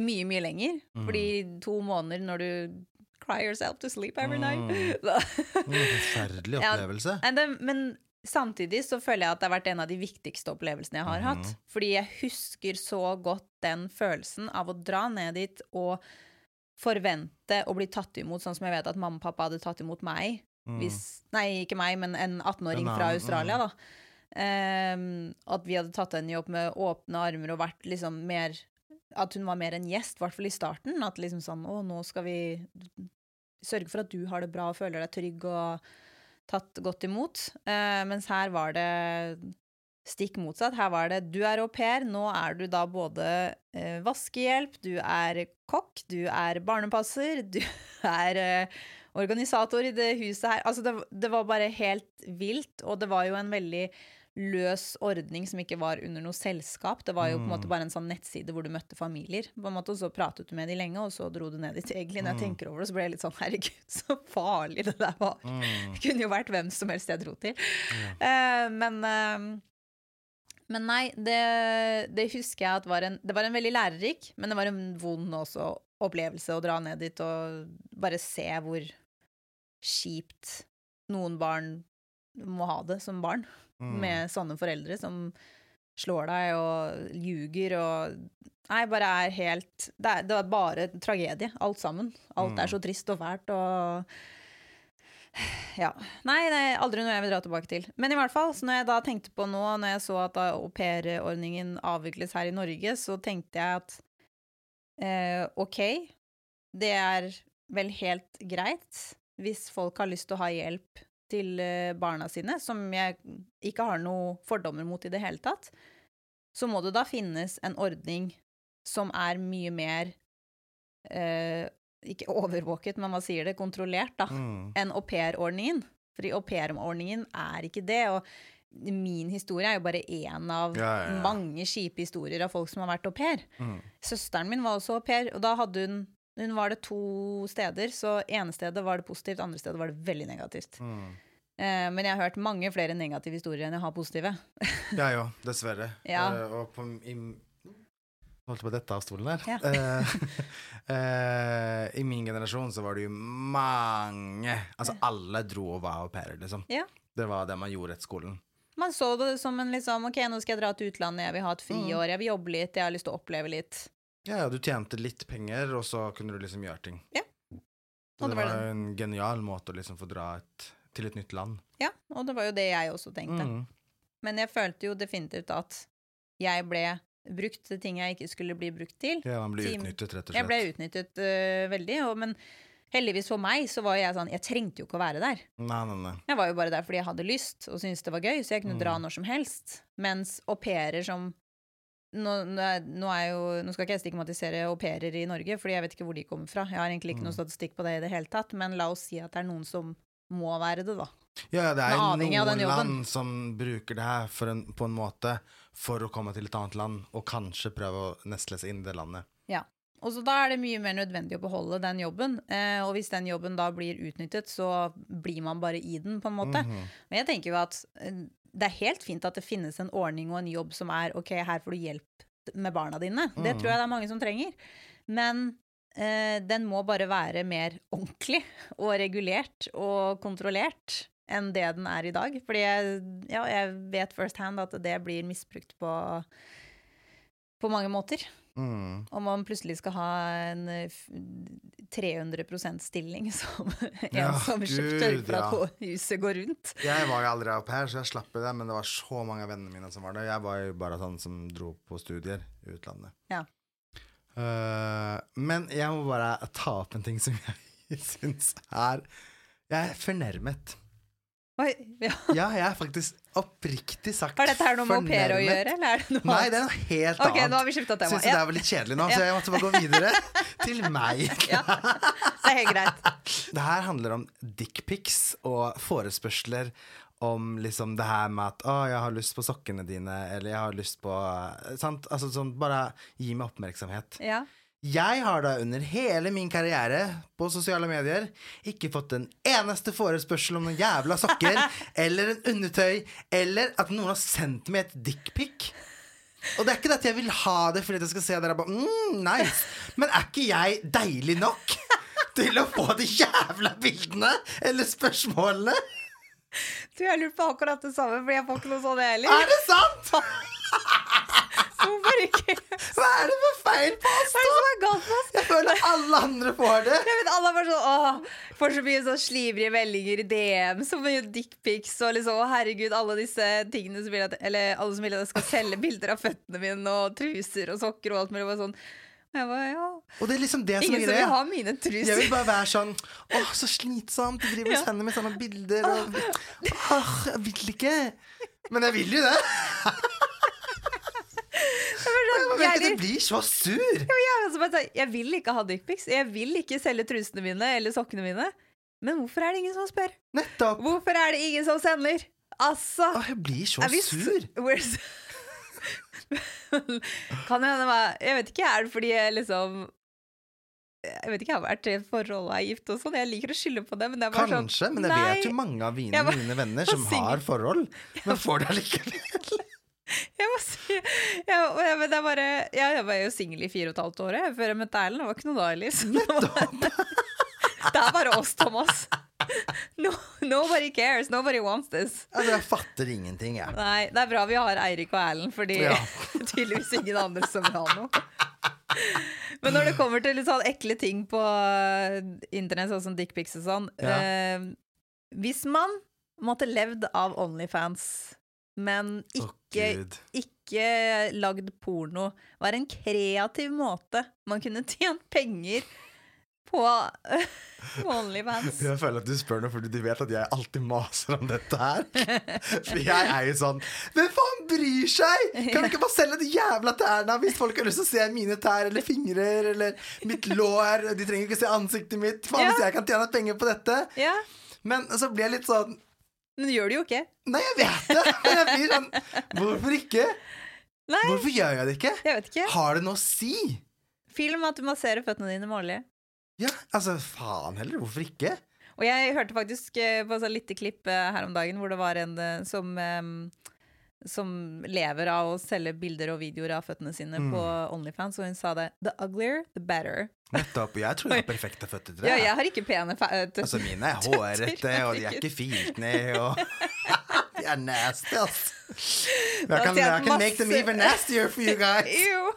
mye, mye lenger. Mm. Fordi to måneder når du cry yourself to sleep every night Mm. [laughs] Mm, Forferdelig [laughs] opplevelse. Ja, det, Men samtidig så føler jeg at det har vært en av de viktigste opplevelsene jeg har Mhm. hatt. Fordi jeg husker så godt den følelsen av å dra ned dit og forvente å bli tatt imot sånn som jeg vet at mamma og pappa hadde tatt imot meg. Mm. Hvis, nei, ikke meg, men en 18-åring fra Australia, mm. da. Um, at vi hadde tatt henne opp med åpne armer og vært liksom mer At hun var mer en gjest, i hvert fall i starten. At liksom sånn Å, nå skal vi sørge for at du har det bra og føler deg trygg og tatt godt imot. Eh, mens her var det stikk motsatt. Her var det du er au pair, nå er du da både eh, vaskehjelp, du er kokk, du er barnepasser, du [laughs] er eh, organisator i det huset her. Altså det, det var bare helt vilt, og det var jo en veldig løs ordning som ikke var under noe selskap. Det var jo på en måte bare en sånn nettside hvor du møtte familier. På en måte, og Så pratet du med de lenge, og så dro du ned dit. Egentlig, når jeg tenker over det, så ble jeg litt sånn herregud, [laughs] så farlig det der var. Det kunne jo vært hvem som helst jeg dro til. Eh, men eh, men nei, det, det husker jeg at var en Det var en veldig lærerik, men det var en vond også opplevelse å dra ned dit og bare se hvor kjipt noen barn må ha det som barn, Mm. med sånne foreldre som slår deg og ljuger og Nei, bare er helt Det er, det er bare tragedie, alt sammen. Alt er så trist og fælt og ja. Nei, det er aldri noe jeg vil dra tilbake til. Men i hvert fall, så når jeg da tenkte på nå, når jeg så at aupairordningen avvikles her i Norge, så tenkte jeg at eh, ok, det er vel helt greit hvis folk har lyst til å ha hjelp til eh, barna sine, som jeg ikke har noe fordommer mot i det hele tatt, så må det da finnes en ordning som er mye mer eh, ikke overvåket, men hva sier det, kontrollert, da, Mm. enn aupairordningen. Fordi aupairordningen er ikke det. Og min historie er jo bare én av Ja, ja, ja. mange kjipe historier av folk som har vært au pair. Mm. Søsteren min var også au pair, og da hadde hun Hun var det to steder, så ene stedet var det positivt, andre stedet var det veldig negativt. Mm. Eh, men jeg har hørt mange flere negative historier enn jeg har positive. [laughs] Ja, jo, dessverre. Ja. Uh, og på i, Holdt på dette av stolen der. Ja. uh, [laughs] uh, I min generasjon så var det jo mange Altså alle dro og var au pairer, liksom. Ja. Det var det man gjorde etter skolen. Man så det som en liksom Ok, nå skal jeg dra til utlandet, jeg vil ha et friår, jeg vil jobbe litt, jeg har lyst til å oppleve litt. Ja, ja, du tjente litt penger, og så kunne du liksom gjøre ting. Ja. Og det det var en genial måte å liksom få dra et, til et nytt land. Ja, og det var jo det jeg også tenkte. Mm. Men jeg følte jo definitivt at jeg ble brukt til ting jeg ikke skulle bli brukt til. Ja, man blir utnyttet, rett og slett. Jeg ble utnyttet uh, veldig, og, men heldigvis for meg så var jeg sånn Jeg trengte jo ikke å være der. Nei, nei, nei. Jeg var jo bare der fordi jeg hadde lyst og syntes det var gøy, så jeg kunne dra Mm. når som helst. Mens au pairer som nå, nå, jo, nå skal ikke jeg stigmatisere au pairer i Norge, fordi jeg vet ikke hvor de kommer fra. Jeg har egentlig ikke Mm. noe statistikk på det i det hele tatt, men la oss si at det er noen som må være det, da. Ja, det er jo noen land som bruker det her en, på en måte for å komme til et annet land, og kanskje prøve å nestle seg inn i det landet. Ja. Og så da er det mye mer nødvendig å beholde den jobben. Eh, og hvis den jobben da blir utnyttet, så blir man bare i den, på en måte. Men jeg tenker jo at eh, det er helt fint at det finnes en ordning og en jobb som er OK, her får du hjelp med barna dine. Det tror jeg det er mange som trenger. Men eh, den må bare være mer [laughs] ordentlig og regulert og kontrollert enn det den er i dag. Fordi jeg, ja, jeg vet first hand at det blir misbrukt på, på mange måter. Mm. Om man plutselig skal ha en eh, 300% stilling [laughs] som en Ja, som sørger for at ja. huset går rundt. Jeg var jo aldri au pair, så jeg slapp det, men det var så mange av vennene mine som var det. Jeg var jo bare sånn som dro på studier i utlandet. Ja. Uh, men jeg må bare ta opp en ting som jeg [laughs] syns er Jeg er fornærmet. Oi, ja. Ja, jeg er faktisk oppriktig sagt Har dette her noe med au pair å gjøre, eller er det noe Nei, det er noe helt Ok, annet. nå har vi skiftet tema. Syns Ja. det var litt kjedelig nå, så jeg måtte bare gå videre til meg. [laughs] Ja, det er helt greit. Det her handler om dickpics og forespørsler om liksom det her med at 'Å, jeg har lyst på sokkene dine', eller 'jeg har lyst på Sant? Altså sånn, bare gi meg oppmerksomhet. Ja. Jeg har da under hele min karriere på sosiale medier ikke fått en eneste forespørsel om noen jævla sokker [laughs] eller en undertøy, eller at noen har sendt meg et dickpic. Og det er ikke det at jeg vil ha det fordi jeg skal se dere bare mm, nice. Men er ikke jeg deilig nok [laughs] til å få de jævla bildene eller spørsmålene? Du, jeg lurer på akkurat det samme, for jeg får ikke noe sånt heller. Er det sant? [laughs] Hvorfor ikke? Hva er det for feil på oss, da? Jeg føler alle andre får det. Jeg vet, alle er bare sånn, åh, får så mye sånn slivrige meldinger i DM, så mye dickpics og liksom, å herregud, alle disse tingene som vil at, eller alle som vil at jeg skal selge bilder av føttene mine og truser og sokker og alt mulig, bare sånn, jeg bare, ja, Og det er liksom det som ingen som vil ha mine truser. Jeg vil bare være sånn Åh, så slitsomt. Du driver og sender meg sånne bilder og [laughs] Åh, jeg vil ikke. Men jeg vil jo det. Jeg Jeg, vet jeg, blir så sur. jeg, sånn, jeg vil ikke ha dickpics, jeg vil ikke selge trusene mine eller sokkene mine, men hvorfor er det ingen som spør? Nettopp. Hvorfor er det ingen som sender? Altså, jeg blir så sur. [laughs] Kan det hende meg Jeg vet ikke, er det fordi jeg liksom Jeg vet ikke, jeg har vært i forhold og er gift og sånn. Jeg liker å skylde på det, men det bare Kanskje, sånn men jeg vet jo mange av mine, Jeg [laughs] mine venner som har forhold, men får det allikevel. [laughs] jeg må si jeg, jeg, men det bare, jeg, jeg var jo singel i fire og et halvt år før jeg møtte Erlend. Det var ikke noe da, Elise. [laughs] [laughs] Det er bare oss, Thomas. No, nobody cares. Nobody wants this. Altså, jeg fatter ingenting, jeg. Nei, det er bra vi har Eirik og Erlend, fordi Ja. tydeligvis ingen andre som vil ha noe. Men når det kommer til litt sånn ekle ting på eh, internett, sånn som dickpics og sånn Ja. eh, Hvis man måtte levd av Onlyfans, men ikke, oh, ikke lagd porno, var en kreativ måte man kunne [laughs] tjent penger på [laughs] Onlyfans. Jeg føler at du spør noe fordi du vet at jeg alltid maser om dette her. For jeg er jo sånn Hvem faen bryr seg?! Kan du ikke bare selge de jævla tærne hvis folk har lyst til å se mine tær eller fingre eller mitt lår? De trenger ikke se ansiktet mitt. Faen, Ja. hvis jeg kan tjene penger på dette. Ja, Men så blir jeg litt sånn men du gjør det jo ikke. Nei, jeg vet det! [laughs] Men jeg blir sånn Hvorfor ikke? Nei, Hvorfor gjør jeg det ikke? jeg vet ikke. Har det noe å si? Film at du masserer føttene dine med olje. Ja, altså, faen heller. Hvorfor ikke? Og jeg hørte faktisk eh, på et lite klipp eh, her om dagen hvor det var en eh, som som lever av å selge bilder og videoer av føttene sine Mm. på Onlyfans, og hun sa det. The uglier, the better. Nettopp. Jeg tror jeg har perfekte føtter til det. Ja, jeg har ikke pene fe- eh, Altså, mine er [laughs] hårete, og de er ikke filt ned, og [laughs] [laughs] De er nasty, ass. Jeg kan, I can make them even nastier for you guys. Jo!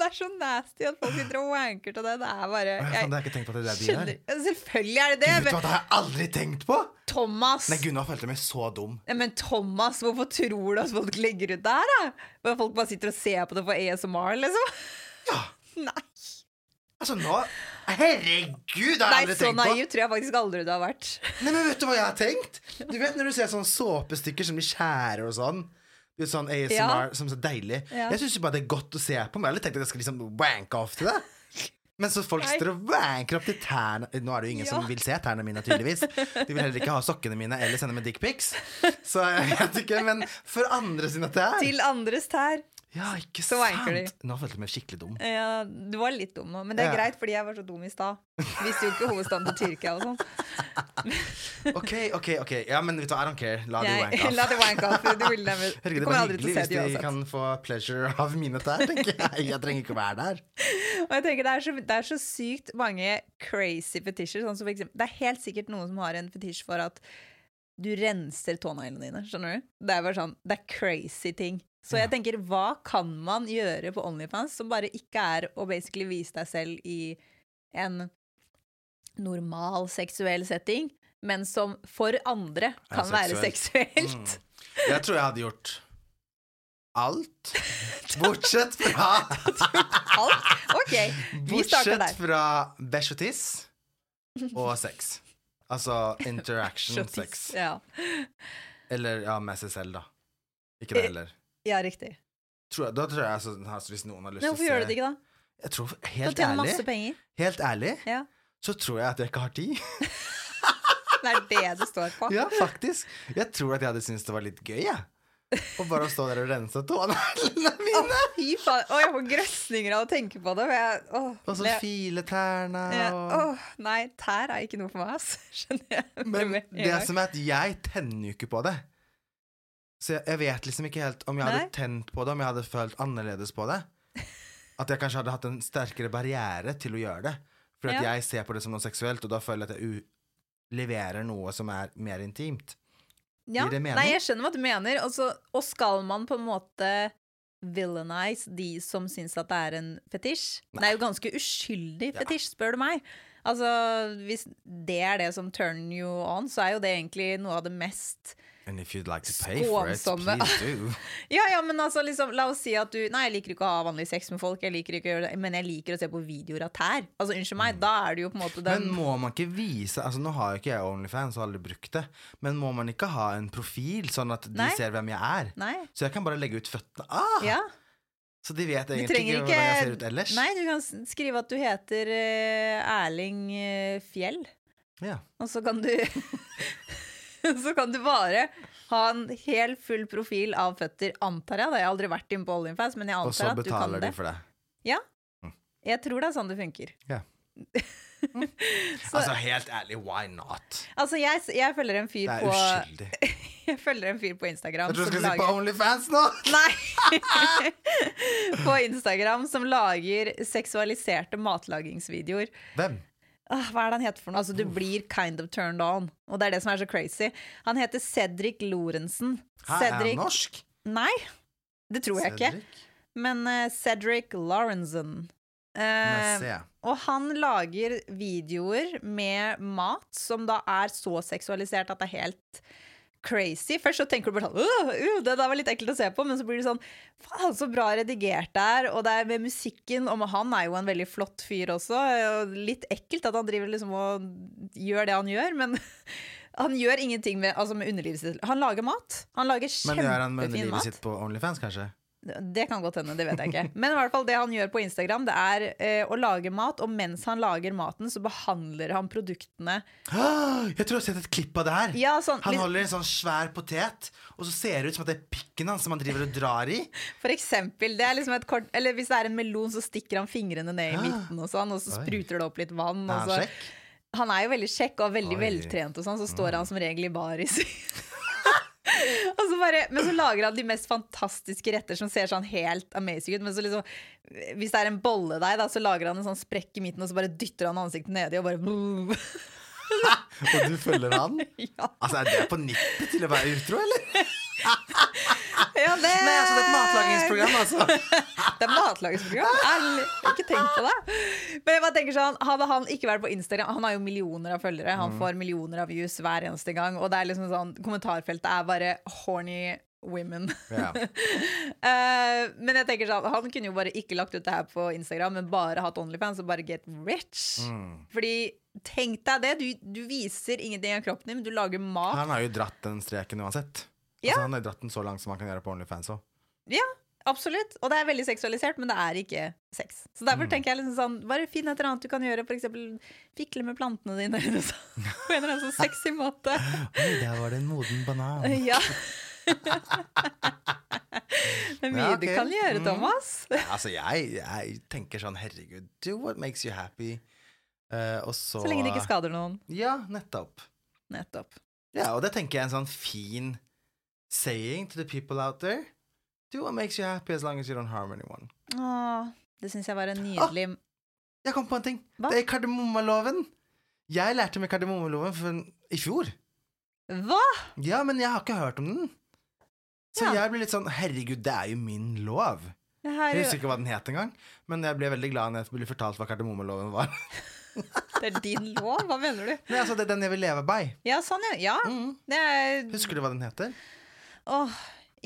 det er så nasty at folk sitter og wanker til det. Det er bare jeg, jeg har ikke tenkt på at det er det de der. Selvfølgelig er det det! Gud, det har jeg aldri tenkt på! Thomas! Nei, Gunnar følte meg så dum. Nei, Men Thomas, hvorfor tror du at folk legger ut det her, da? Folk bare sitter og ser på det for ASMR, liksom? Ja, Nei. Altså nå Herregud, det har Nei, jeg aldri så tenkt på! naiv tror jeg faktisk aldri du har vært. Nei, men vet du hva jeg har tenkt? Du vet når du ser sånne såpestykker som de skjærer og sånn? Litt sånn ASMR Ja. som er så deilig. Ja. Jeg syns bare det er godt å se på. Men jeg har aldri tenkt at jeg skal liksom wanke off til det. Men så folk Nei. står og wanker opp til tærne Nå er det jo ingen som vil se tærne mine, tydeligvis. De vil heller ikke ha sokkene mine eller sende meg dickpics. Så jeg vet ikke, men for andre sine tær Til andres tær. Ja, ikke Så sant. Nå følte jeg meg skikkelig dum. Ja, du var litt dum nå, men det er Ja. greit, fordi jeg var så dum i stad. Visste jo ikke hovedstaden til Tyrkia og sånn. [laughs] OK, OK, ok Ja, men vet du, I don't care. La de wank off. [laughs] La det wank off. Du, vil never, Herregud, det var hyggelig hvis de de kan få pleasure av mine tær, tenker jeg. Jeg trenger ikke å være der. Og jeg tenker det er, så, det er så sykt mange crazy fetisjer. Sånn som for eksempel, det er helt sikkert noen som har en fetisj for at du renser tåneglene dine. Skjønner du? Det er bare sånn, det er crazy ting. Så jeg tenker, hva kan man gjøre på Onlyfans som bare ikke er å basically vise deg selv i en normal seksuell setting, men som for andre kan være seksuelt. Mm. Jeg tror jeg hadde gjort alt. [laughs] Bortsett fra Alt? OK, vi starter der. Bortsett fra bæsj og tiss og sex. Altså interaction sex. Ja. Eller ja, med seg selv, da. Ikke det Eh, heller. Ja, riktig. Tror jeg, da tror jeg sånn, Hvis noen har lyst til hvorfor å se gjør du det ikke, da? Jeg tror, Helt tjener ærlig, masse penger. helt ærlig Ja. så tror jeg at jeg ikke har tid. [laughs] Det er det det står på. Ja, faktisk. Jeg tror at jeg hadde syntes det var litt gøy, jeg. Og bare å stå der og rense tåneglene mine. Fy faen. Oh, jeg får grøsninger av å tenke på det. Jeg, Og så file tærne ja, og åh, Nei, tær er ikke noe for meg, ass. Skjønner jeg. Men det som er at jeg tenner jo ikke på det. Så jeg, jeg vet liksom ikke helt om jeg hadde Nei. tent på det, om jeg hadde følt annerledes på det. At jeg kanskje hadde hatt en sterkere barriere til å gjøre det. For at Ja. jeg ser på det som noe seksuelt, og da føler jeg at jeg leverer noe som er mer intimt. ja. Nei, jeg skjønner hva du mener. Også, og skal man på en måte villainize de som syns at det er en fetisj? Det er jo ganske uskyldig fetisj, spør du meg. Altså, Hvis det er det som turn you on, så er jo det egentlig noe av det mest And if you'd like to pay for it, please do. [laughs] Ja, ja, men altså, liksom, la oss si at du Nei, jeg liker ikke å ha vanlig sex med folk, jeg liker ikke å gjøre det, men jeg liker å se på videoer av tær. Altså, Unnskyld meg, da er det jo på en måte den Men må man ikke vise Altså Nå har jo ikke jeg Onlyfans og aldri brukt det, men må man ikke ha en profil, sånn at de Nei. ser hvem jeg er? Nei. Så jeg kan bare legge ut føttene. Ah! Ja. Så de vet egentlig ikke hvordan jeg ser ut ellers? Nei, du kan skrive at du heter uh, Erling uh, Fjell, Ja. og så kan du [laughs] [laughs] Så kan du bare ha en hel full profil av føtter, antar jeg. Jeg har aldri vært inne på Olympus, men jeg antar at du kan det. Og så betaler de for det. Ja. Jeg tror det er sånn det funker. Ja. [laughs] Altså, helt ærlig, why not? Altså, jeg, jeg følger en fyr Det er på uskyldig. [laughs] Jeg følger en fyr på Instagram Jeg tror du skal si på Onlyfans nå! Nei! på Instagram som lager seksualiserte matlagingsvideoer. Hvem? Ah, hva er det han heter for noe? Altså, du blir kind of turned on. Og det er det som er så crazy. Han heter Cedric Lorentzen. Hæ, er han norsk? Nei, det tror jeg ikke. Cedric? Men eh, Cedric Lorentzen. Eh, se. og han lager videoer med mat som da er så seksualisert at det er helt crazy. Først så tenker du bare sånn uh, uh, Det der var litt ekkelt å se på, men så blir det sånn Faen, så bra redigert det er. Og det er med musikken. Og han er jo en veldig flott fyr også. Og litt ekkelt at han driver liksom og gjør det han gjør, men [laughs] han gjør ingenting med, altså med underlivet sitt. Han lager mat. Han lager Men gjør han med underlivet mat. sitt på Onlyfans, kanskje? Det kan godt hende, det vet jeg ikke. Men i hvert fall det han gjør på Instagram, det er eh, å lage mat, og mens han lager maten, så behandler han produktene [gasps] Jeg tror jeg har sett et klipp av det her. Ja, sånn, Han litt- holder en sånn svær potet, og så ser det ut som at det er pikken hans som han driver og drar i. [laughs] For eksempel, det er liksom et kort Eller hvis det er en melon, så stikker han fingrene ned i [gasps] midten, og sånn, og så spruter det opp litt vann. Og så. Han er jo veldig kjekk og veldig Oi. veltrent, og sånn, så står han som regel i baris. [laughs] Og så bare, men så lager han de mest fantastiske retter som ser sånn helt amazing ut. Men så liksom, hvis det er en bolledeig, da, så lager han en sånn sprekk i midten, og så bare dytter han ansiktet nedi og bare [laughs] Og du følger han? [laughs] Ja, Altså, Er det på nippet til å være utro, eller? [laughs] ja det Nei, altså, det er et matlagingsprogram, altså. [laughs] Det er matlagingsprogram. Ærlig. Ikke tenk på det. Men jeg bare tenker sånn, hadde han ikke vært på Instagram Han har jo millioner av følgere. Han får millioner av views hver eneste gang. Og det er liksom sånn, kommentarfeltet er bare horny women. [laughs] Eh, men jeg tenker sånn, han kunne jo bare ikke lagt ut det her på Instagram, men bare hatt Onlyfans og bare get rich. Fordi tenk deg det. Du, du viser ingenting av kroppen din, men du lager mat. Han har jo dratt den streken uansett. Ja. Altså, han har dratt den så langt som han kan gjøre på Onlyfans òg. Ja, absolutt. Og det er veldig seksualisert, men det er ikke sex. Så derfor Mm. tenker jeg liksom sånn Bare finn et eller annet du kan gjøre, eksempel fikle med plantene dine [laughs] eller noe sånt. På en eller annen sånn sexy måte. [laughs] Oi, der var det en moden banan. [laughs] Ja. Det er mye Ja, okay. du kan gjøre, Mm. Thomas. Altså, jeg, jeg tenker sånn Herregud, do what makes you happy. Uh, og så Så lenge det ikke skader noen. Ja, nettopp. Nettopp. Ja, og det tenker jeg er en sånn fin saying to the people out there. Do what makes you happy as long as you don't harm anyone. Åh, det syns jeg var en nydelig Åh, Jeg kom på en ting. Hva? Det er kardemommaloven. Jeg lærte meg kardemommeloven i fjor. Hva?! Ja, men jeg har ikke hørt om den. Så Ja. jeg blir litt sånn Herregud, det er jo min lov. Det her, Jeg husker ikke hva den het engang, men jeg ble veldig glad når jeg ble fortalt hva kardemommeloven var. [laughs] det er din lov? Hva mener du? Nei, altså, det er den jeg vil leve by. Ja, sånn, ja. ja. Mm. Det er Husker du hva den heter? Åh,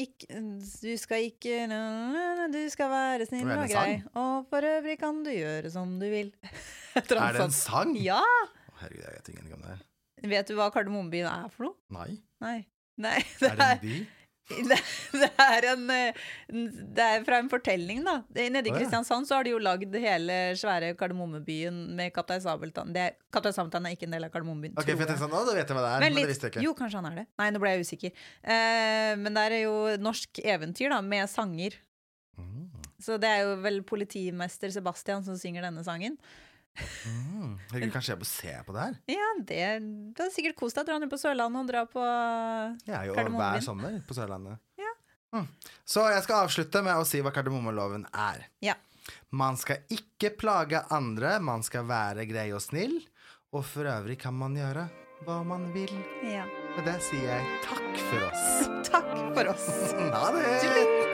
ikke, du skal ikke Du skal være snill og grei. Og for øvrig kan du gjøre som du vil. [laughs] Er det en sang? Ja! Å, Herregud, jeg vet ingenting om det her. Vet du hva Kardemommebyen er for noe? Nei. Nei. Nei, [laughs] det Er det er, en by? [laughs] det, det er en eh, Det er fra en fortelling, da. Nede i ja. Kristiansand så har de jo lagd hele svære Kardemommebyen med Kaptein Sabeltann. Er- Kaptein Sabeltann er ikke en del av Kardemommebyen. Ok, for jeg sånn, da vet jeg hva det er. Men Men, det visste jeg ikke. jo, kanskje han er det. Nei, nå ble jeg usikker. Eh, men det er jo norsk eventyr, da, med sanger. Mm. Så det er jo vel politimester Sebastian som synger denne sangen. Mm. Herregud, kanskje jeg bør se på det her? Ja, det Du hadde sikkert kost deg. Dra ned på Sørlandet og dra på Jeg er jo hver sommer på Sørlandet. Ja. Mm. Så jeg skal avslutte med å si hva kardemommeloven er. Ja. Man skal ikke plage andre, man skal være grei og snill. Og for øvrig kan man gjøre hva man vil. ja. Med det sier jeg takk for oss. [laughs] Takk for oss. [laughs] Ha det!